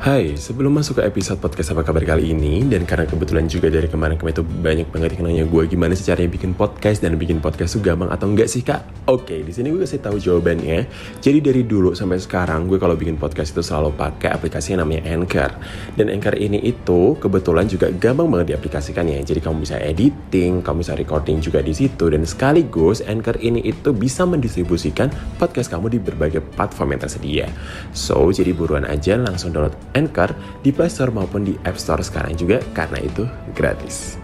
Hai, sebelum masuk ke episode podcast apa kabar kali ini Dan karena kebetulan juga dari kemarin-kemarin itu banyak banget yang nanya gue Gimana sih caranya bikin podcast dan bikin podcast itu gampang atau enggak sih kak? Oke, di sini gue kasih tahu jawabannya. Jadi dari dulu sampai sekarang gue kalau bikin podcast itu selalu pakai aplikasi yang namanya Anchor. Dan Anchor ini itu kebetulan juga gampang banget diaplikasikannya Jadi kamu bisa editing, kamu bisa recording juga di situ. Dan sekaligus Anchor ini itu bisa mendistribusikan podcast kamu di berbagai platform yang tersedia. So, jadi buruan aja langsung download Anchor di Play Store maupun di App Store sekarang juga karena itu gratis.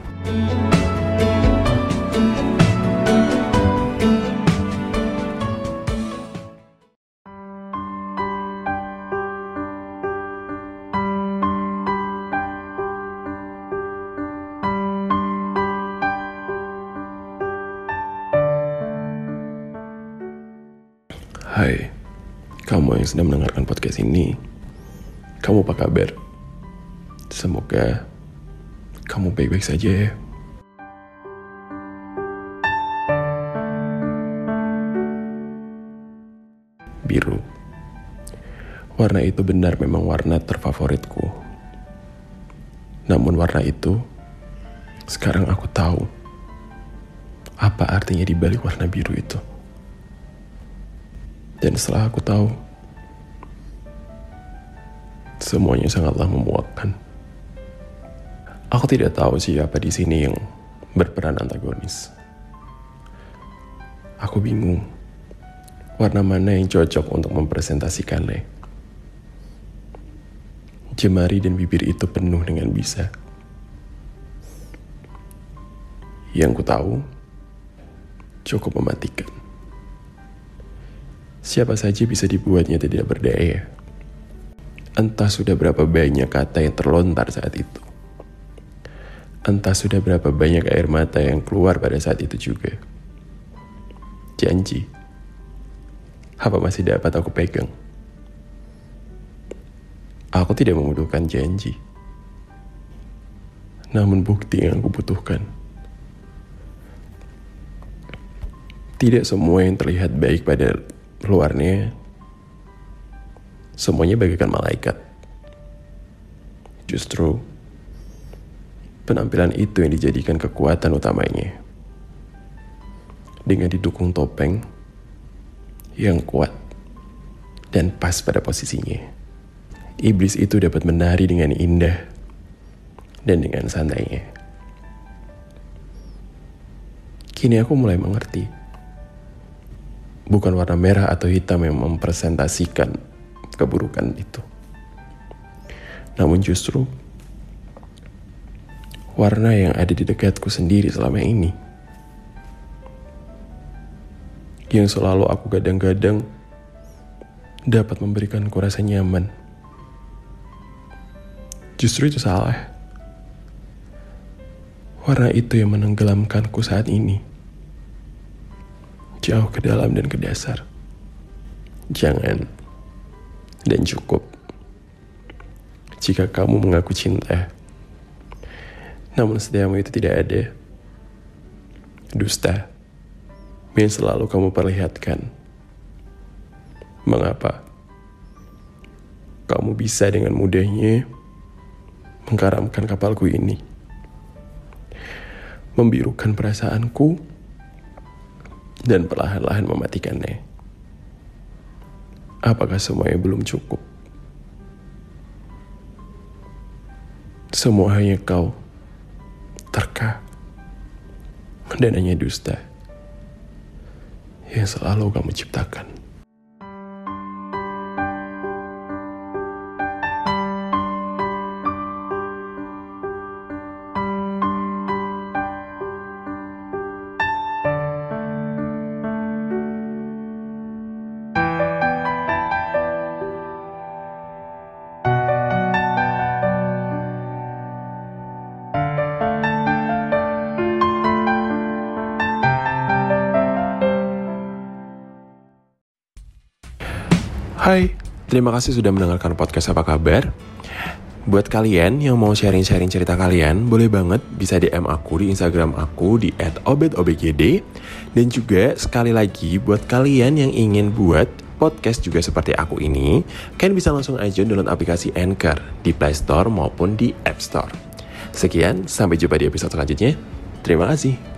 Hai, kamu yang sedang mendengarkan podcast ini, kamu apa kabar? Semoga kamu baik-baik saja ya. Biru. Warna itu benar memang warna terfavoritku. Namun warna itu sekarang aku tahu apa artinya di balik warna biru itu. Dan setelah aku tahu, semuanya sangatlah memuakkan. Aku tidak tahu siapa di sini yang berperan antagonis. Aku bingung warna mana yang cocok untuk mempresentasikannya. Jemari dan bibir itu penuh dengan bisa. Yang ku tahu cukup mematikan. Siapa saja bisa dibuatnya tidak berdaya. Entah sudah berapa banyak kata yang terlontar saat itu. Entah sudah berapa banyak air mata yang keluar pada saat itu juga. Janji. Apa masih dapat aku pegang? Aku tidak membutuhkan janji. Namun bukti yang aku butuhkan. Tidak semua yang terlihat baik pada luarnya semuanya bagaikan malaikat. Justru penampilan itu yang dijadikan kekuatan utamanya. Dengan didukung topeng yang kuat dan pas pada posisinya. Iblis itu dapat menari dengan indah dan dengan santainya. Kini aku mulai mengerti. Bukan warna merah atau hitam yang mempresentasikan keburukan itu. Namun justru warna yang ada di dekatku sendiri selama ini. Yang selalu aku gadang-gadang dapat memberikanku rasa nyaman. Justru itu salah. Warna itu yang menenggelamkanku saat ini. Jauh ke dalam dan ke dasar. Jangan dan cukup jika kamu mengaku cinta. Namun setiamu itu tidak ada. Dusta yang selalu kamu perlihatkan. Mengapa? Kamu bisa dengan mudahnya mengkaramkan kapalku ini. Membirukan perasaanku dan perlahan-lahan mematikannya. Apakah semuanya belum cukup? Semua hanya kau terka dan hanya dusta yang selalu kamu ciptakan. Hai, terima kasih sudah mendengarkan podcast apa kabar. Buat kalian yang mau sharing-sharing cerita kalian, boleh banget bisa DM aku di Instagram aku di @obetobgd dan juga sekali lagi buat kalian yang ingin buat podcast juga seperti aku ini, kalian bisa langsung aja download aplikasi Anchor di Play Store maupun di App Store. Sekian, sampai jumpa di episode selanjutnya. Terima kasih.